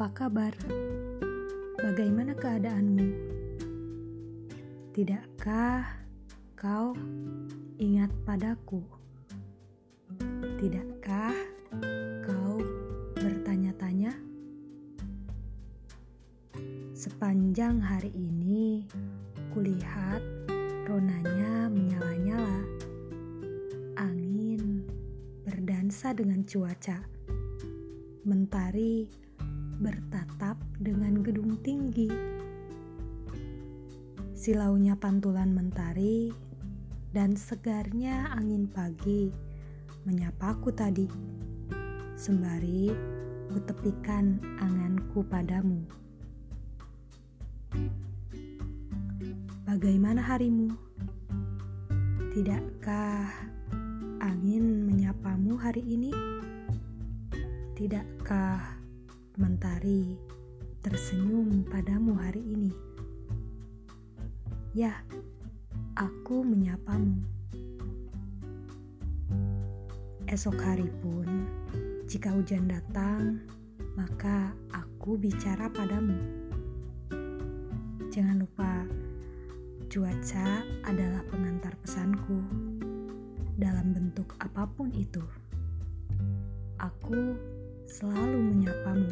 Apa kabar? Bagaimana keadaanmu? Tidakkah kau ingat padaku? Tidakkah kau bertanya-tanya? Sepanjang hari ini, kulihat ronanya menyala-nyala. Angin berdansa dengan cuaca. Mentari bertatap dengan gedung tinggi. Silaunya pantulan mentari dan segarnya angin pagi menyapaku tadi. Sembari kutepikan anganku padamu. Bagaimana harimu? Tidakkah angin menyapamu hari ini? Tidakkah mentari tersenyum padamu hari ini? Ya, aku menyapamu. Esok hari pun, jika hujan datang, maka aku bicara padamu. Jangan lupa, cuaca adalah pengantar pesanku dalam bentuk apa pun itu. Aku selalu menyapamu.